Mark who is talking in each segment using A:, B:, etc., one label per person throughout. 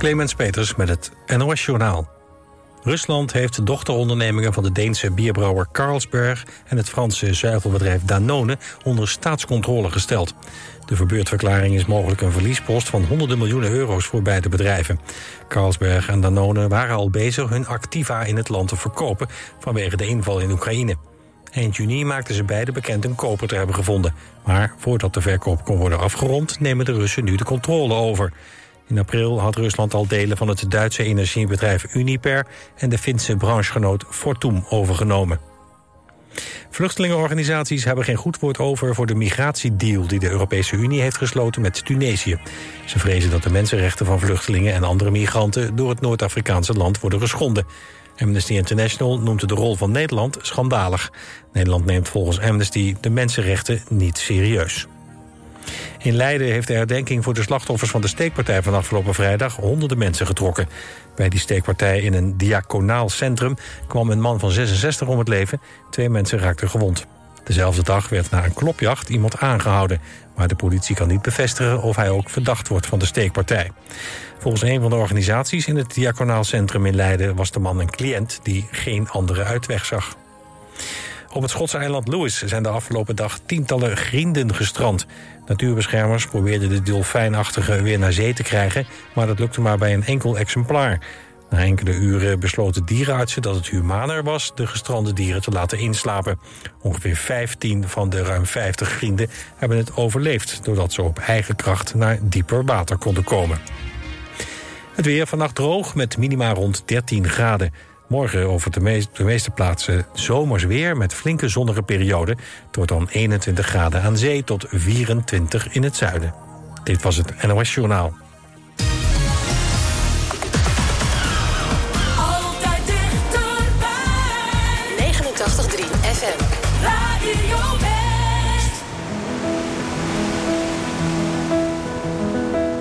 A: Clemens Peters met het NOS Journaal. Rusland heeft de dochterondernemingen van de Deense bierbrouwer Carlsberg... en het Franse zuivelbedrijf Danone onder staatscontrole gesteld. De verbeurdverklaring is mogelijk een verliespost van honderden miljoenen euro's voor beide bedrijven. Carlsberg en Danone waren al bezig hun activa in het land te verkopen... vanwege de inval in Oekraïne. Eind juni maakten ze beide bekend een koper te hebben gevonden. Maar voordat de verkoop kon worden afgerond... nemen de Russen nu de controle over... In april had Rusland al delen van het Duitse energiebedrijf Uniper... en de Finse branchegenoot Fortum overgenomen. Vluchtelingenorganisaties hebben geen goed woord over voor de migratiedeal die de Europese Unie heeft gesloten met Tunesië. Ze vrezen dat de mensenrechten van vluchtelingen en andere migranten door het Noord-Afrikaanse land worden geschonden. Amnesty International noemt de rol van Nederland schandalig. Nederland neemt volgens Amnesty de mensenrechten niet serieus. In Leiden heeft de herdenking voor de slachtoffers van de steekpartij van afgelopen vrijdag honderden mensen getrokken. Bij die steekpartij in een diaconaal centrum kwam een man van 66 om het leven. Twee mensen raakten gewond. Dezelfde dag werd na een klopjacht iemand aangehouden. Maar de politie kan niet bevestigen of hij ook verdacht wordt van de steekpartij. Volgens een van de organisaties in het diaconaal centrum in Leiden... was de man een cliënt die geen andere uitweg zag. Op het Schotse eiland Lewis zijn de afgelopen dag tientallen grienden gestrand. Natuurbeschermers probeerden de dolfijnachtige weer naar zee te krijgen... maar dat lukte maar bij een enkel exemplaar. Na enkele uren besloten dierenartsen dat het humaner was... de gestrande dieren te laten inslapen. Ongeveer 15 van de ruim 50 grienden hebben het overleefd... doordat ze op eigen kracht naar dieper water konden komen. Het weer vannacht droog met minima rond 13 graden. Morgen over de, de, meeste plaatsen zomers weer met flinke zonnige perioden. Het wordt dan 21 graden aan zee tot 24 in het zuiden. Dit was het NOS Journaal.
B: Altijd dichterbij.
C: 89.3 FM.
B: Radio West.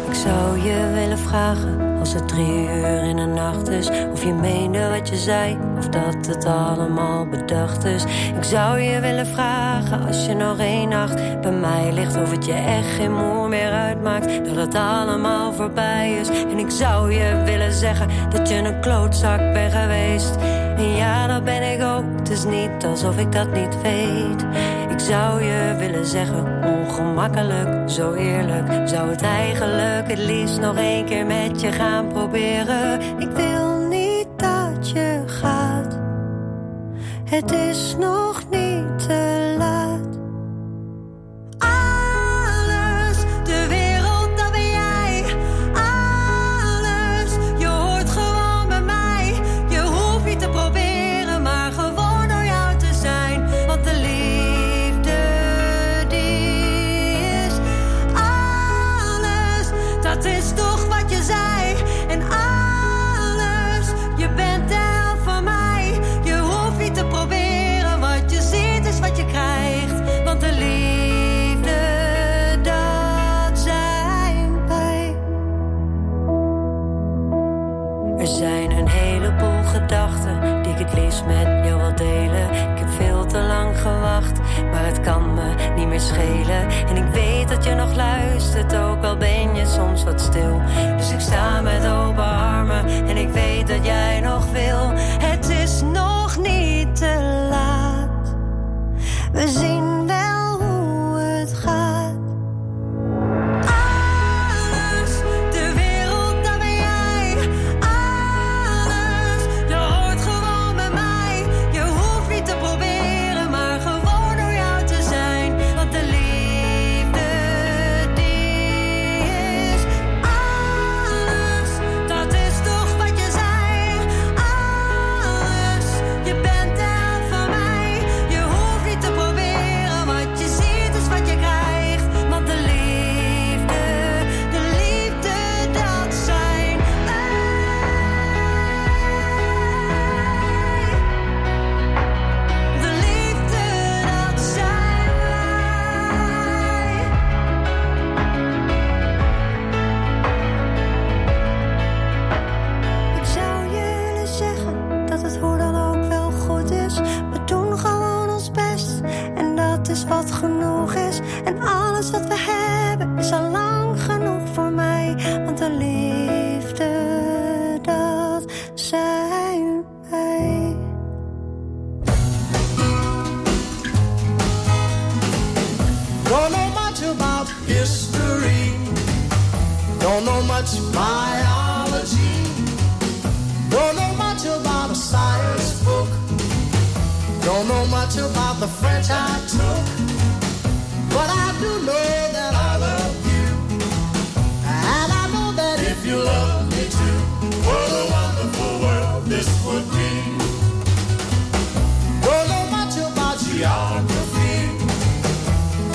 D: Ik zou je willen vragen als het drie uur in de nacht is. Of je meende wat je zei Of dat het allemaal bedacht is. Ik zou je willen vragen Als je nog één nacht bij mij ligt Of het je echt geen moer meer uitmaakt Dat het allemaal voorbij is. En ik zou je willen zeggen Dat je een klootzak bent geweest En ja, dat ben ik ook Het is niet alsof ik dat niet weet Ik zou je willen zeggen Ongemakkelijk, zo eerlijk Zou het eigenlijk het liefst nog één keer met je gaan proberen. Ik wil niet dat je gaat. Het is nog niet te met jou wil delen. Ik heb veel te lang gewacht, maar het kan me niet meer schelen. En ik weet dat je nog luistert, ook al ben je soms wat stil.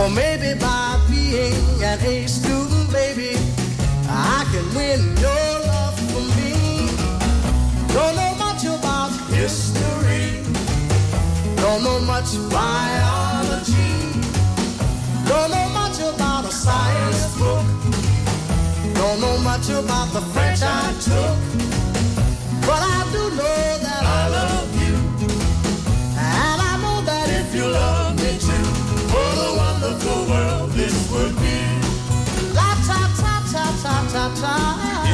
C: For maybe by being an A student, baby, I can win your love for me. Don't know much about history, don't know much biology, don't know much about a science book, don't know much about the French I took, but I do know that I love. ta ta.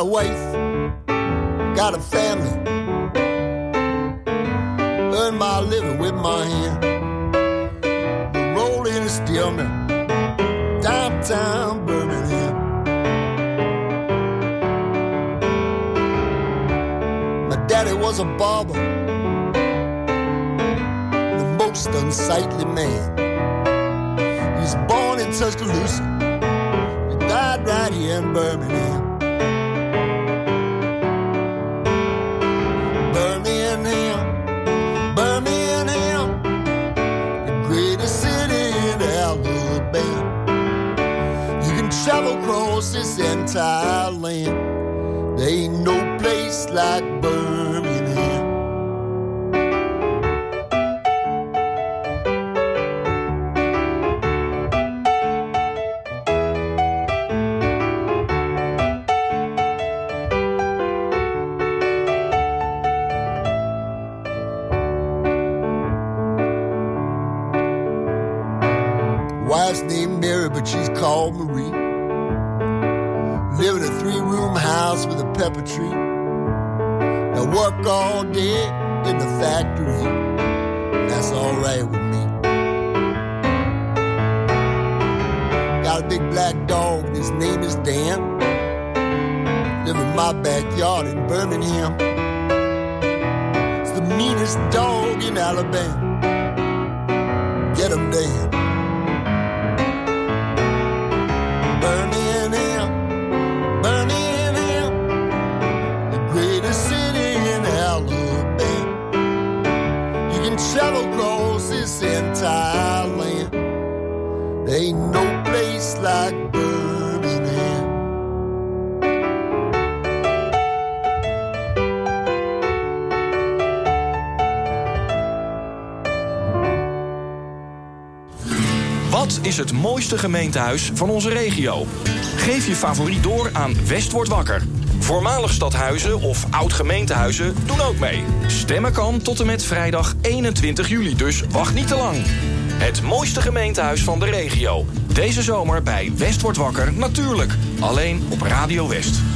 E: got a wife, got a family. Earn my living with my hand. Roll in and steal me. Downtown Birmingham. My daddy was a barber. The most unsightly man. He was born in Tuscaloosa. He died right here in Birmingham. Thailand. There ain't no place like
F: mooiste gemeentehuis van onze regio. Geef je favoriet door aan West wordt wakker. Voormalig stadhuizen of oud gemeentehuizen doen ook mee. Stemmen kan tot en met vrijdag 21 juli, dus wacht niet te lang. Het mooiste gemeentehuis van de regio. Deze zomer bij West wordt wakker natuurlijk. Alleen op Radio West.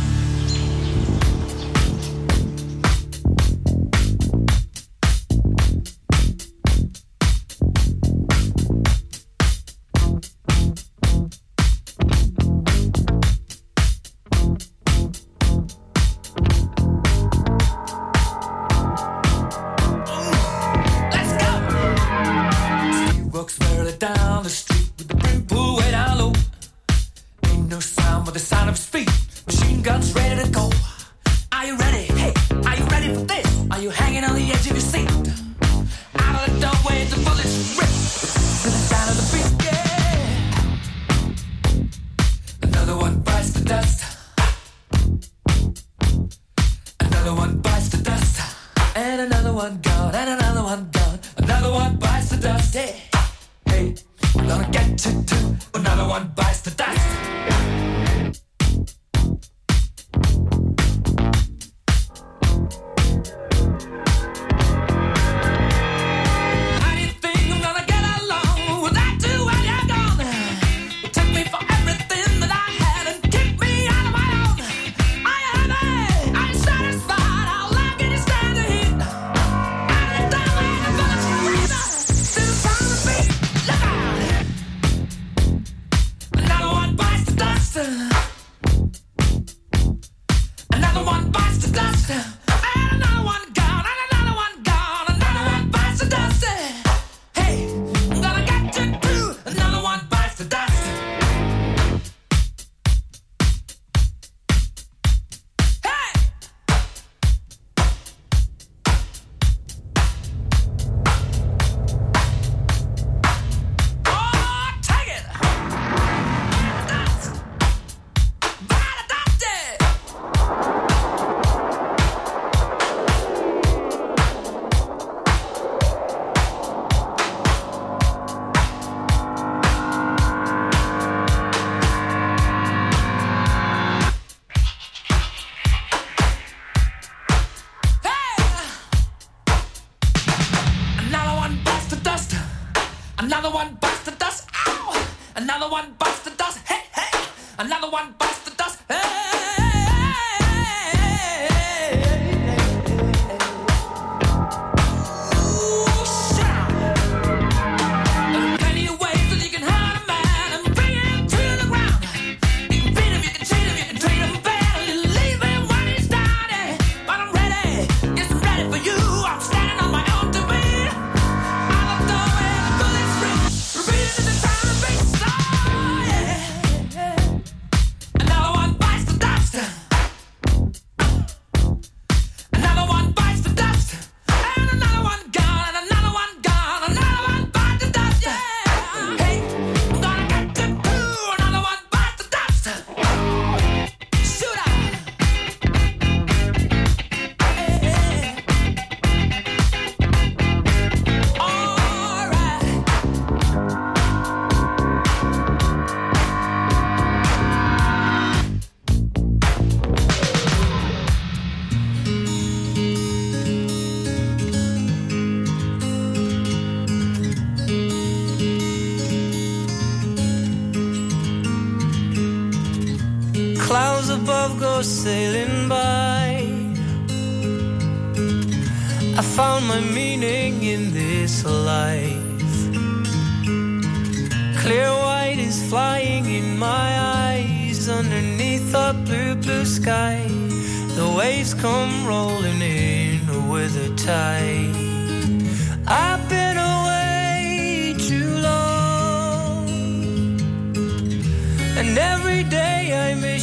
G: Sailing by. I found my meaning in this life. Clear white is flying in my eyes underneath a blue, blue sky. The waves come rolling in with the tide. I've been away too long, and every day I missed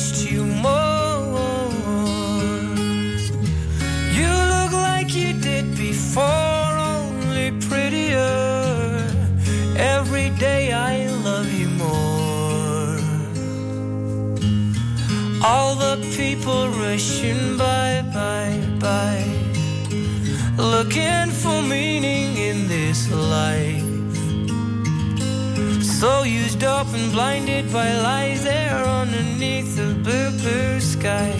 G: people rushing by, by, by, looking for meaning in this life. So used up and blinded by lies there underneath the blue, blue sky.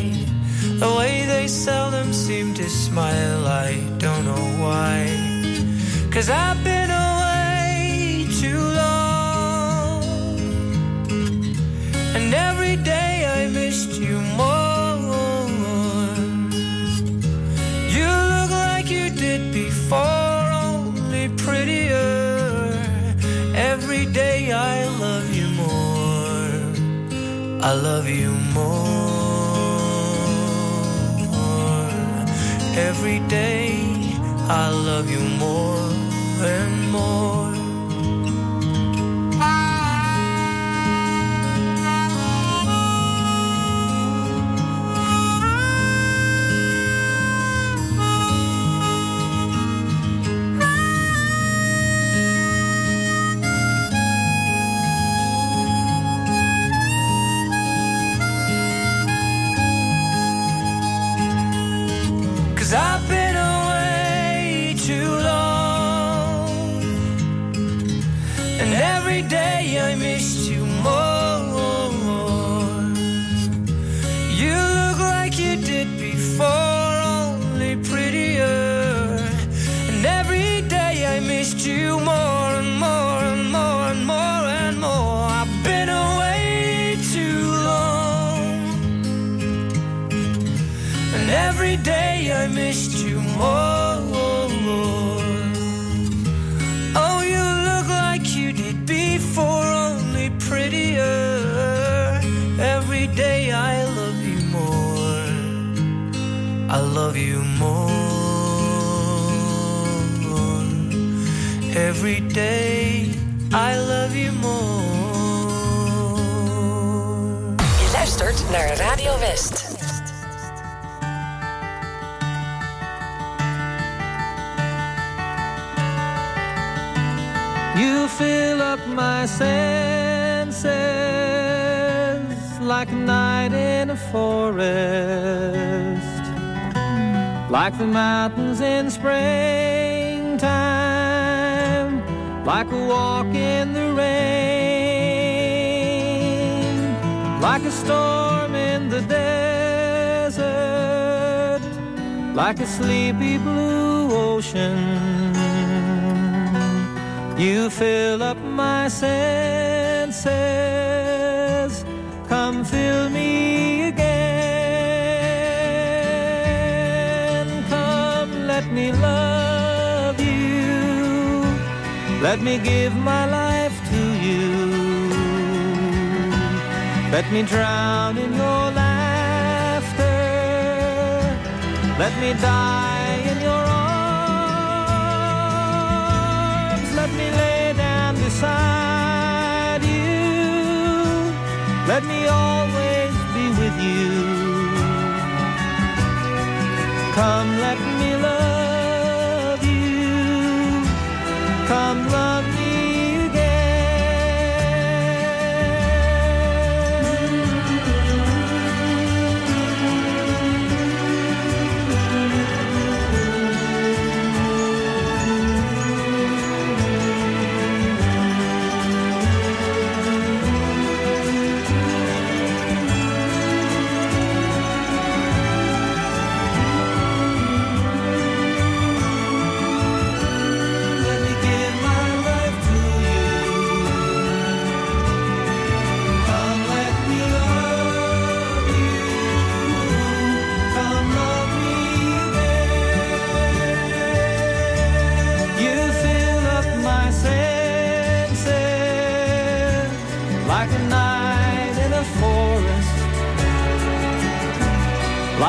G: The way they seldom seem to smile, I don't know why. Cause I've I love you more. Every day I love you more You fill up my senses. Come fill me again. Come, let me love you. Let me give my life to you. Let me drown in your laughter. Let me die Let me always be with you. Come, let me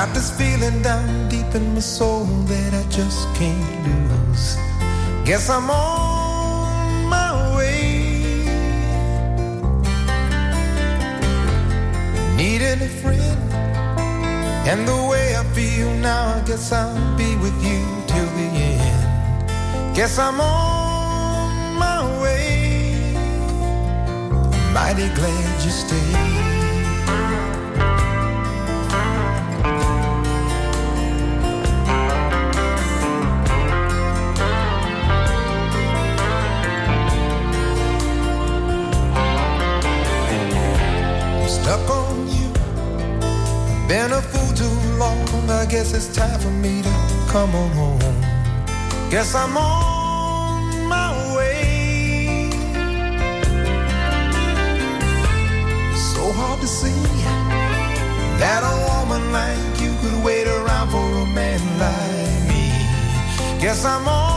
H: Got this feeling down deep in my soul that I just can't lose. Guess I'm on my way. Needing a friend. And the way I feel now, I guess I'll be with you till the end. Guess I'm on my way. Mighty glad you stayed. Stuck on you. Been a fool too long. I guess it's time for me to come on home. Guess I'm on my way. So hard to see that a woman like you could wait around for a man like me. Guess I'm on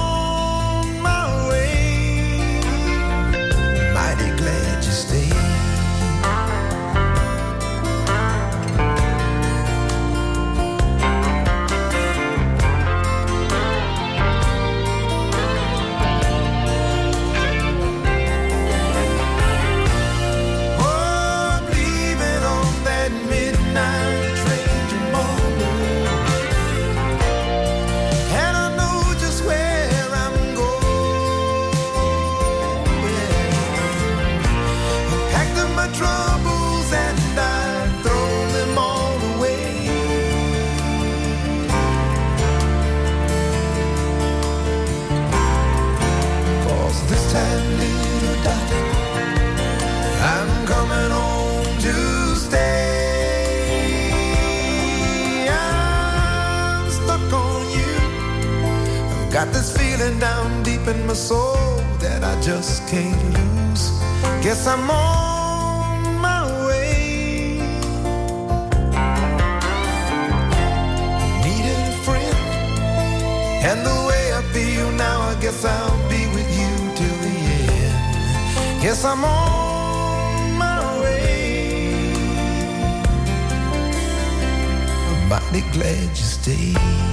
H: down deep in my soul that I just can't lose. Guess I'm on my way. Needed a friend, and the way I feel now, I guess I'll be with you till the end. Guess I'm on my way. I'm mighty glad you stayed.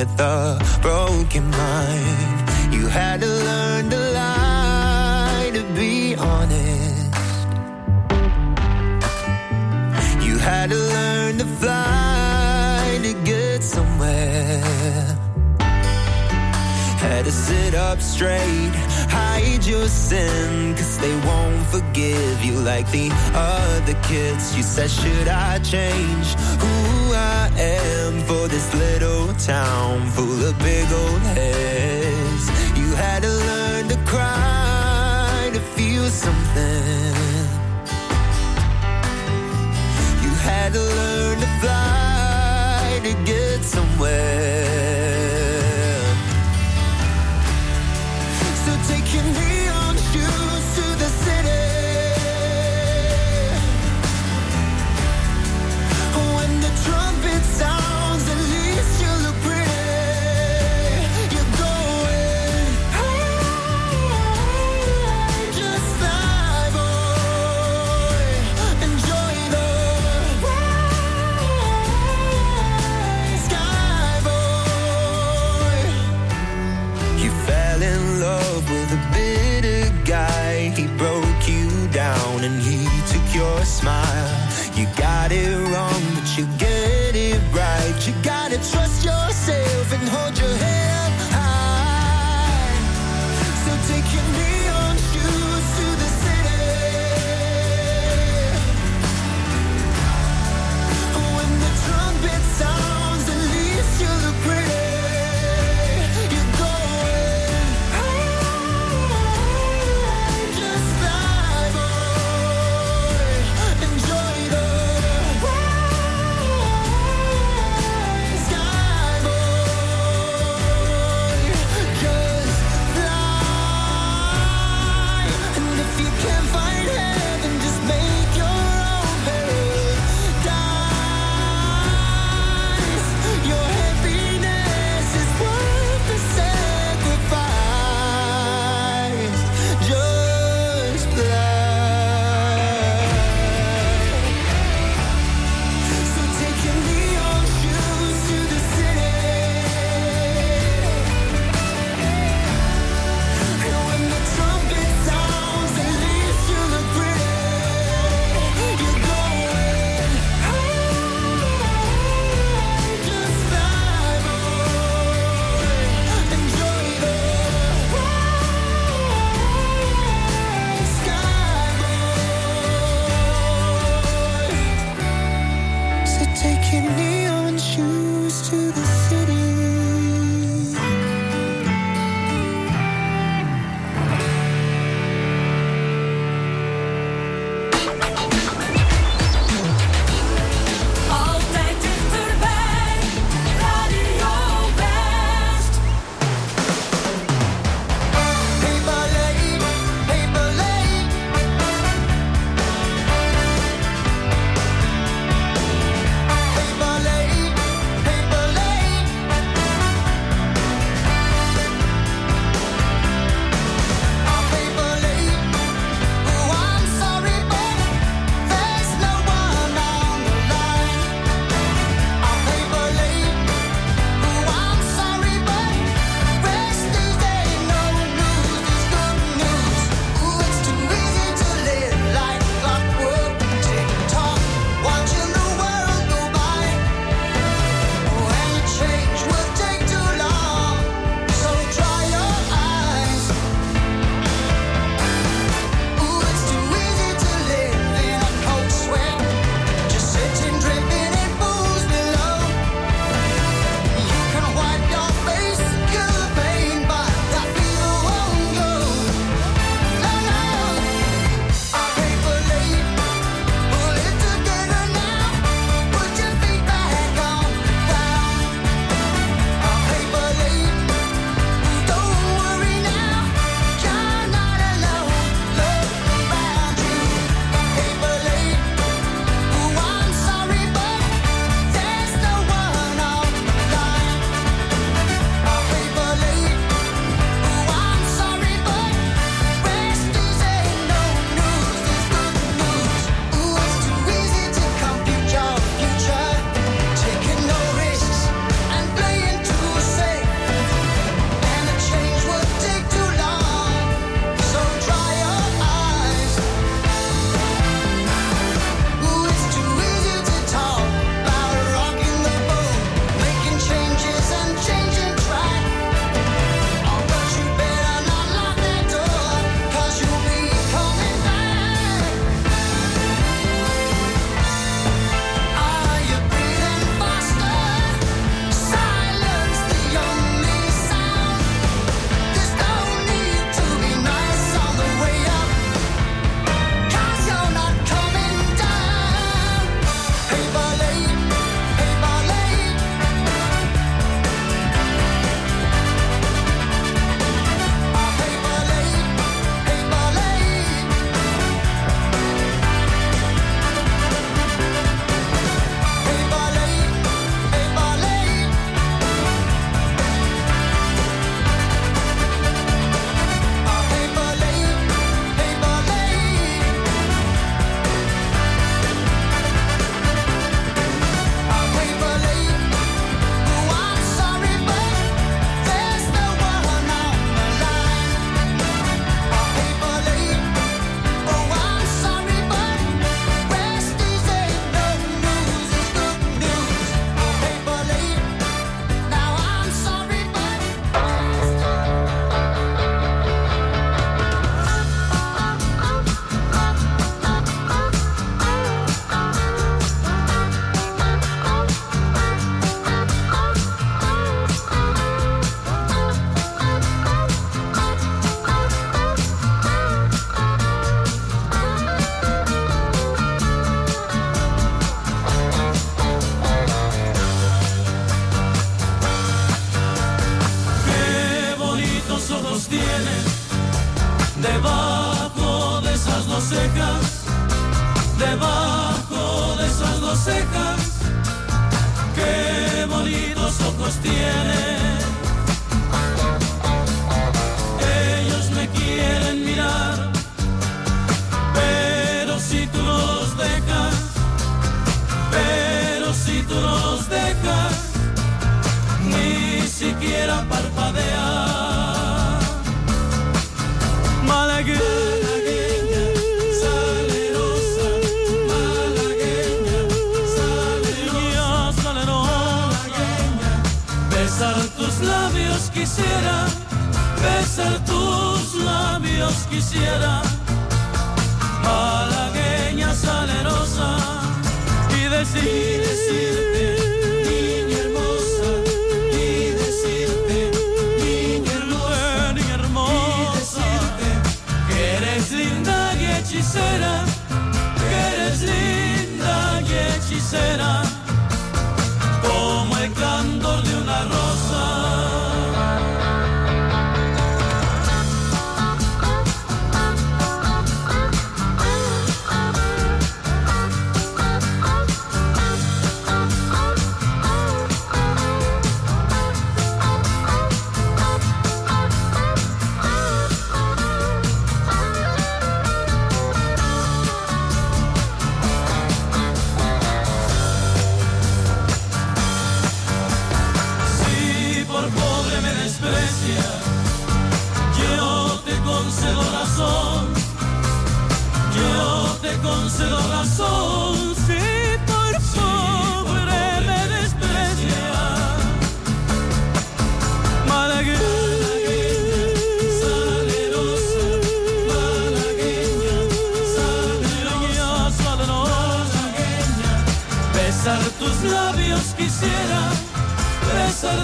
I: With a broken mind. You had to learn to lie to be honest. You had to learn to fly to get somewhere. Had to sit up straight, hide your sin, cause they forgive you like the other kids. You said, Should I change who I am for this little town full of big old heads? You had to learn to cry to feel something. You had to learn to fly to get somewhere.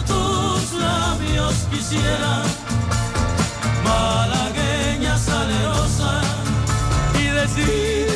B: Tus labios quisiera, malagueña salerosa, y decir,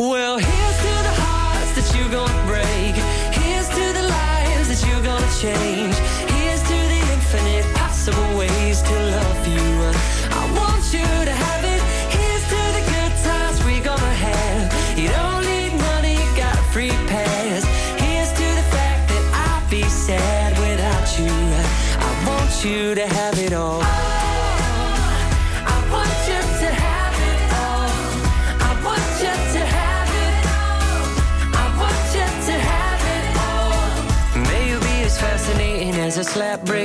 D: well,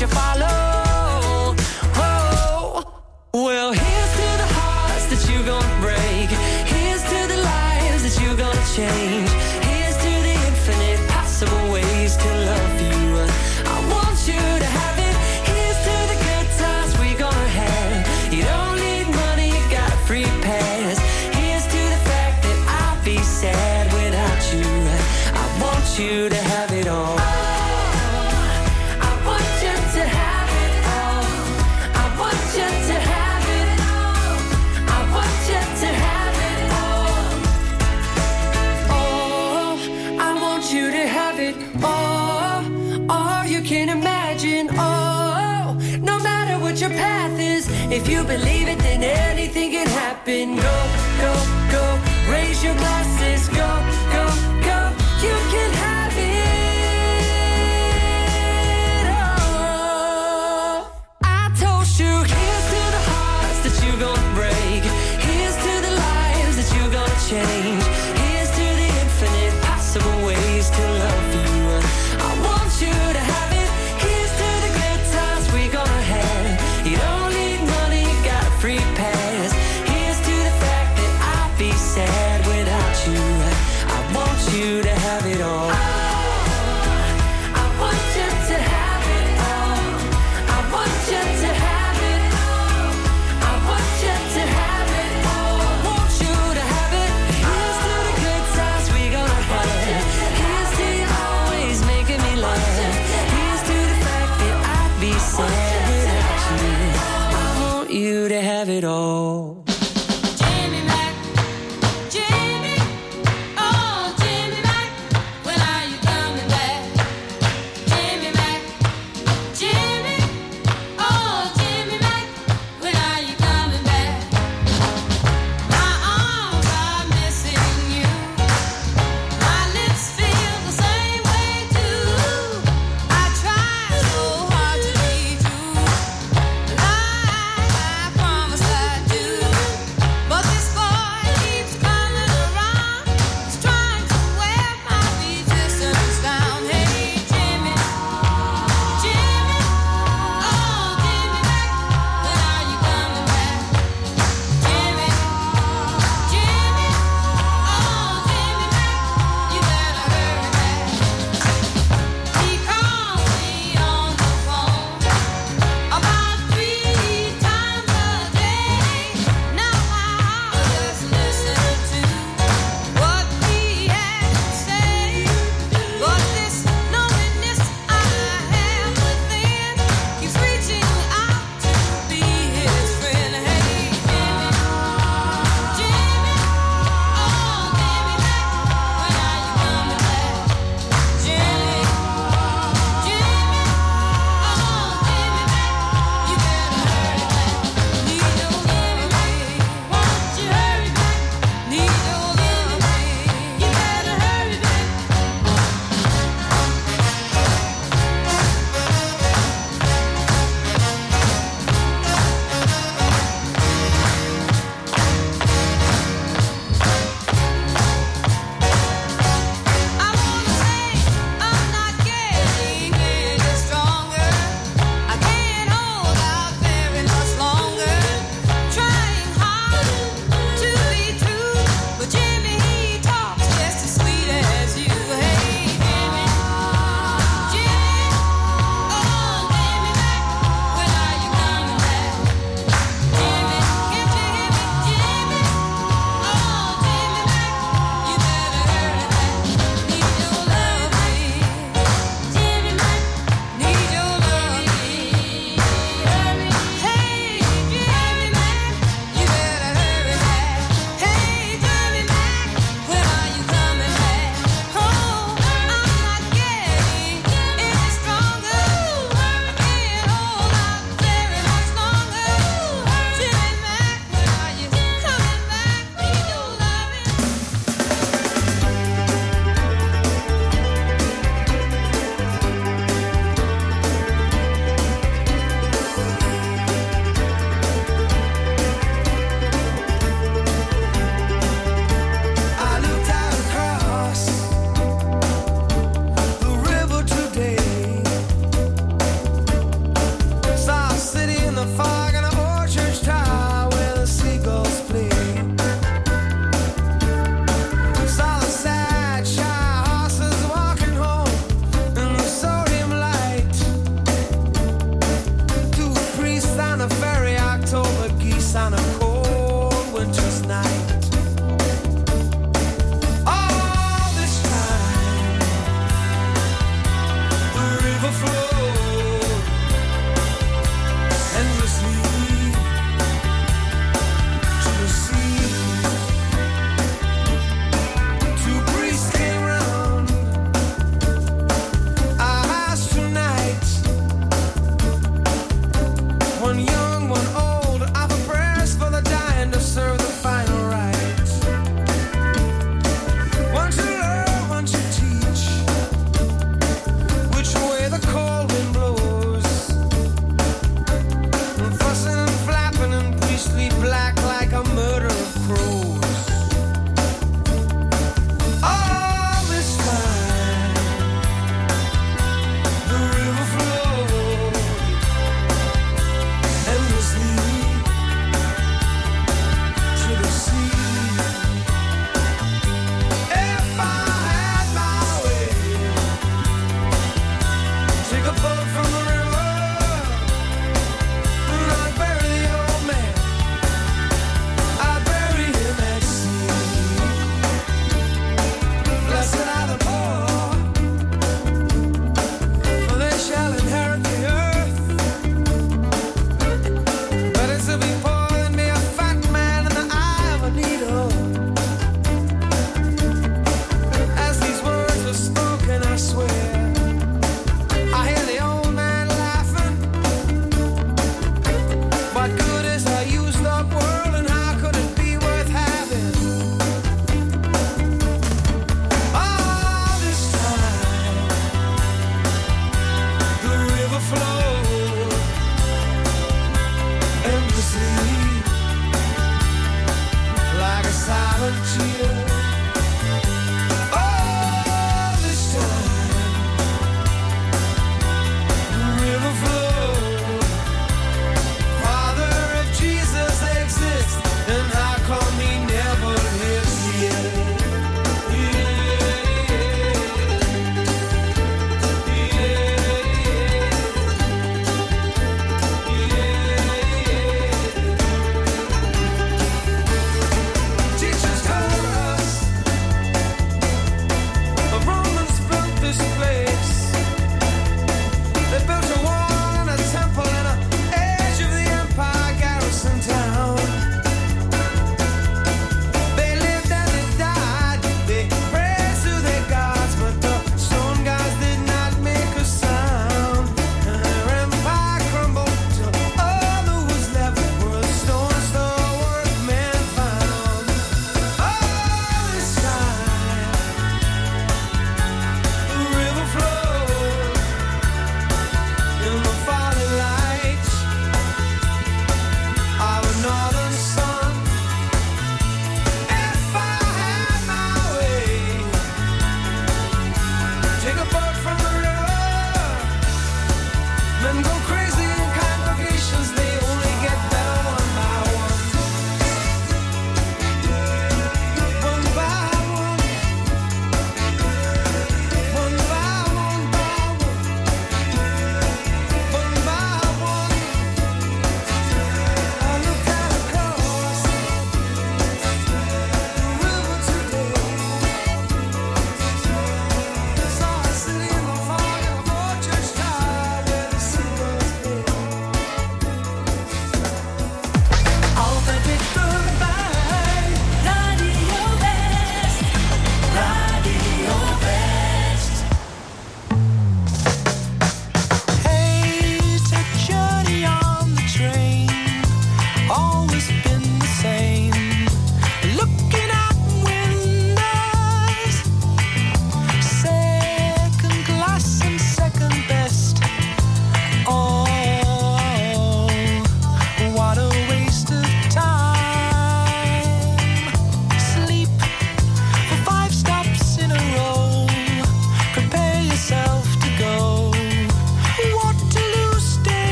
D: you follow. your
J: glass.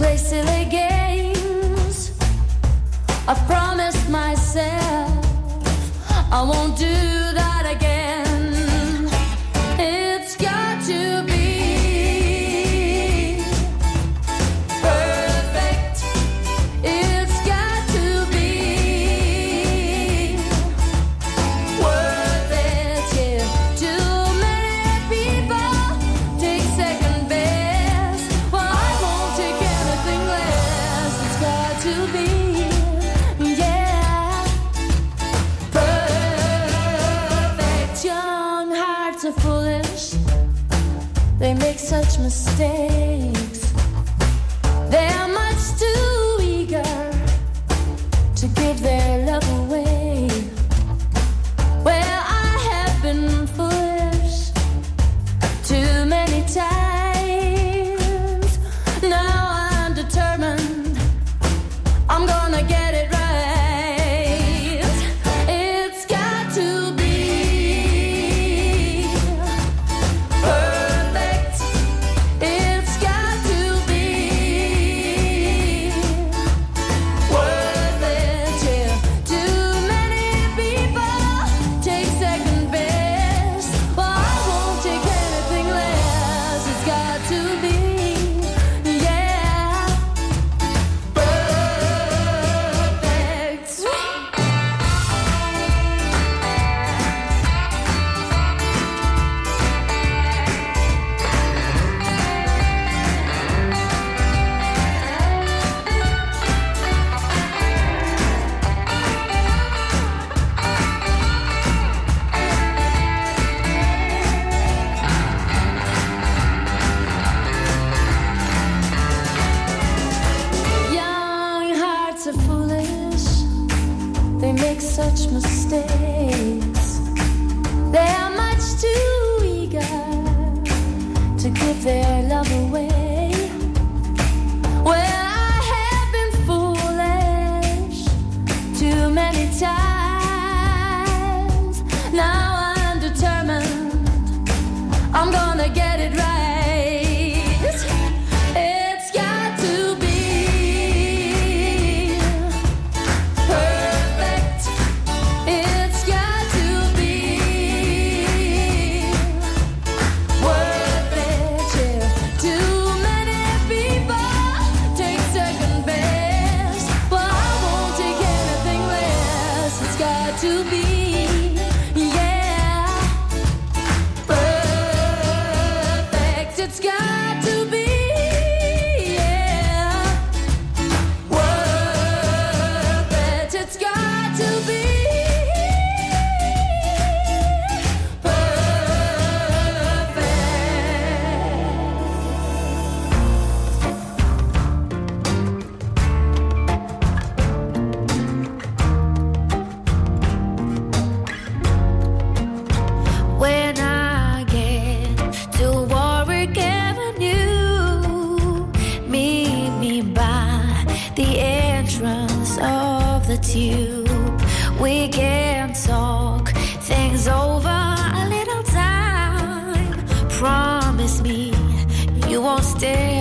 J: play silly games. I've promised
C: myself
K: I won't do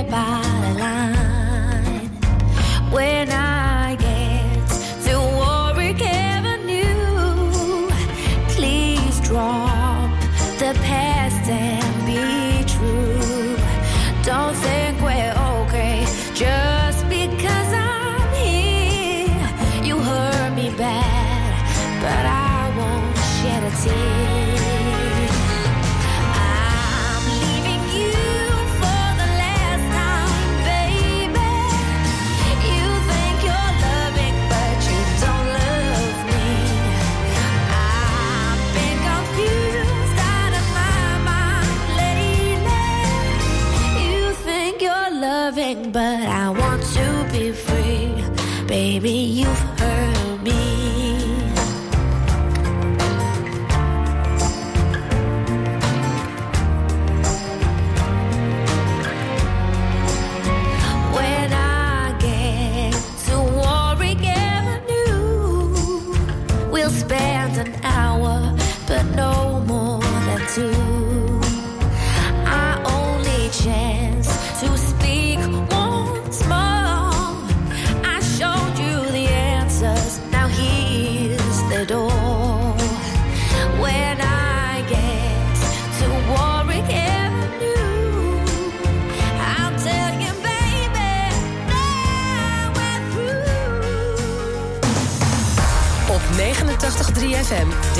K: by the line. When I